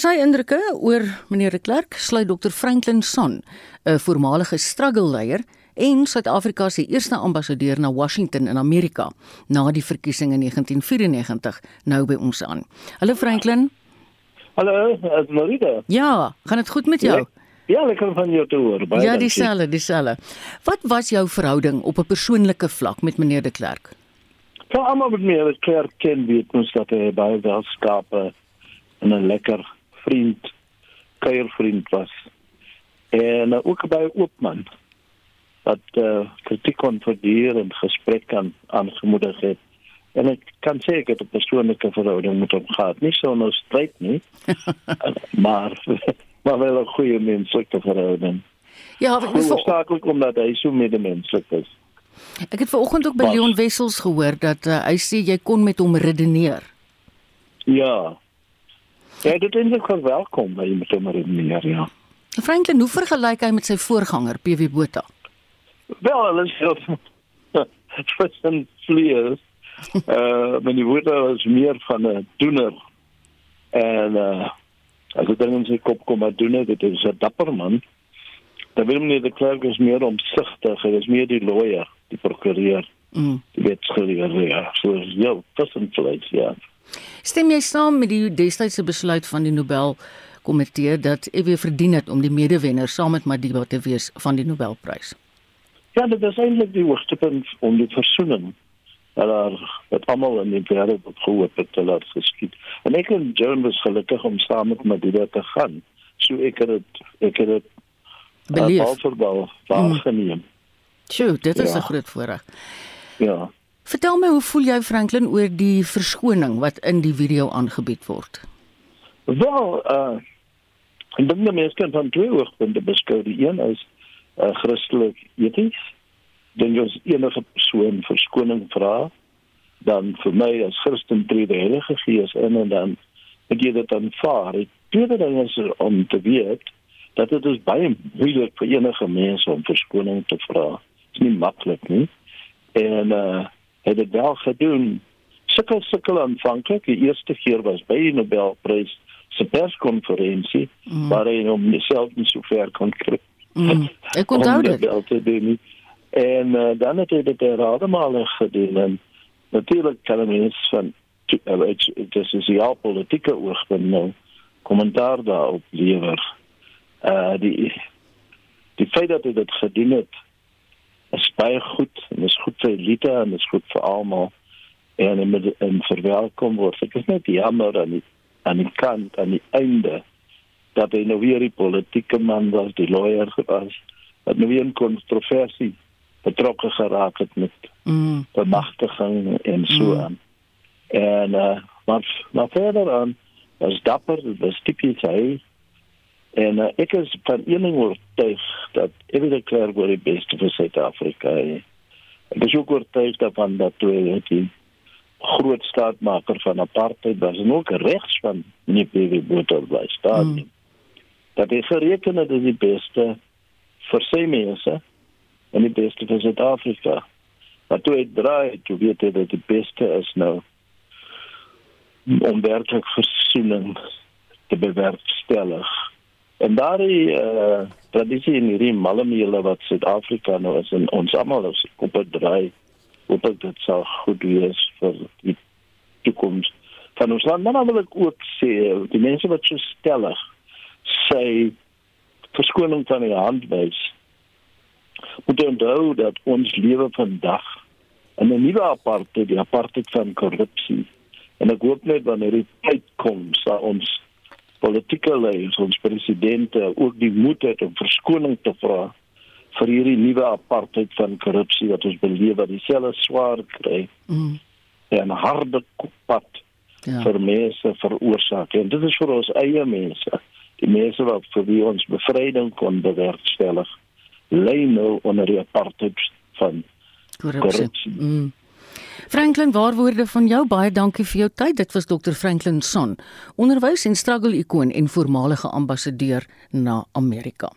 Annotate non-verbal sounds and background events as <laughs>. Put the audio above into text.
sy indrukke oor meneer de Klerk sluit Dr Franklin Son, 'n voormalige struggle leier en Suid-Afrika se eerste ambassadeur na Washington in Amerika na die verkiesing in 1994 nou by ons aan. Hallo Franklin. Hallo, is Marita. Ja, gaan dit goed met jou? Ja, ja lekker van jou te hoor. Baie Ja, dieselfde, dieselfde. Wat was jou verhouding op 'n persoonlike vlak met meneer de Klerk? Ja, almal met meneer de Klerk ken weet mos dat hy baie welskape en 'n lekker vriend, kuiervriend was. En uh, ook baie oop man wat uh, kritiek kon verdier en gesprek kan aangemoedig het. En ek kan sê ek het 'n persoonlike verhouding met hom gehad. Nie so 'n stryd nie. <laughs> maar <laughs> maar wel 'n goeie menslike verhouding. Ja, ek het verstaklik omdat hy so medemenslik is. Ek het vanoggend ook by. Leon Wessels gehoor dat uh, hy sê jy kon met hom redeneer. Ja. Ja, dit is ook welkom by met hom redeneer, ja. Franklin, hoe vergelyk hy met sy voorganger PW Botha? Wel, hulle is heel <laughs> tussen vlees. Uh, maar die woorde was meer van 'n doener. En uh as dit dan in sy kop kom maar doen dit is 'n dapper man. Dan wil meneer de Klerk is meer omsigtig, hy is meer die lawyer, die prokureur. Mm. Die wetgeleerde, ja. So ja, tussen vlees, ja. Stem jy saam met die destydse besluit van die Nobel komitee dat EW verdien het om die medewenner saam met Madiba te wees van die Nobelprys? Ja, dit is eintlik die hoogtepunt om die versoening dat daar met almal in die wêreld op gehoop het te laat geskied. En ek en Joan was gelukkig om saam met Madida te gaan. So ek het dit ek het dit beleefbal waargeneem. Mm. Sjoe, dit is 'n ja. groot voorreg. Ja. Vertel my hoe voel jy Franklin oor die verskoning wat in die video aangebied word? Wel, uh ek dink die mense kan van twee hoogpunte beskou. Die een is uh, Christelik eties. Dan jy enige persoon verskoning vra, dan vir my as Christen tree die Heilige Gees in en dan moet jy dit aanvaar. Die tweede ding is om te weet dat dit is baie moeilik vir enige mens om verskoning te vra. Dit is nie maklik nie. En uh het dit wel gedoen. Sukkel sukkel aanvanklik. Die eerste keer was by die Nobelprys se perskonferensie mm. waar hy hom self nie so ver kon kry. Mm, ek kon dit. En uh, dan het hy dit herhaalde gedoen en natuurlik kan hy mens van dit is is ja politieke oogpunt nou kommentaar daarop lewer. Uh die die feit dat hy dit gedoen het is baie goed en is goed vir elite en is goed vir almal en en met en verwelkom word. Ek is net jammer aan die aan die kant aan die einde dat hy nou weer die politieke man was, die lawyer was, dat nou weer 'n kontroversie betrokke geraak het met mm. bemagtiging en so mm. aan. En uh maar maar verder aan was dapper, was tipies hy en uh, ek is van een ding oortuig dat every clear word die beste vir Suid-Afrika. Ek is ook oortuig daarvan dat toe die groot staatmaker van apartheid was en ook regs van nie Botha was daar nie. Mm dat hy gereken het as die beste vir sy mense en die beste vir Suid-Afrika. Maar toe hy draai, toe weet hy dat die beste is nou om werklik versoening te bewerkstellig. En daardie uh, tradisie in hierdie malmele wat Suid-Afrika nou is en ons almal is op 'n draai, hoop ek dit sal goed wees vir die toekoms van ons land. Maar wil ek ook sê, die mense wat so stellig sy verskoning van die hand wys. Moet onthou dat ons lewe vandag in 'n nuwe apartheid, die apartheid van korrupsie. En ek hoop net wanneer die tyd kom, sal ons politieke leiers, ons presidente ook die moed hê om verskoning te vra vir hierdie nuwe apartheid van korrupsie wat ons beleef wat dieselfde swaar kry. Mm. En harde pad ja. vir mense veroorsaak. En dit is vir ons eie mense die mense wat vir wie ons bevryding kon bewerkstellig lê nou onder die apartheid van korrupsie. Mm. Franklin, waarwoorde van jou baie dankie vir jou tyd. Dit was Dr. Franklin Son, onderwys en struggle ikoon en voormalige ambassadeur na Amerika.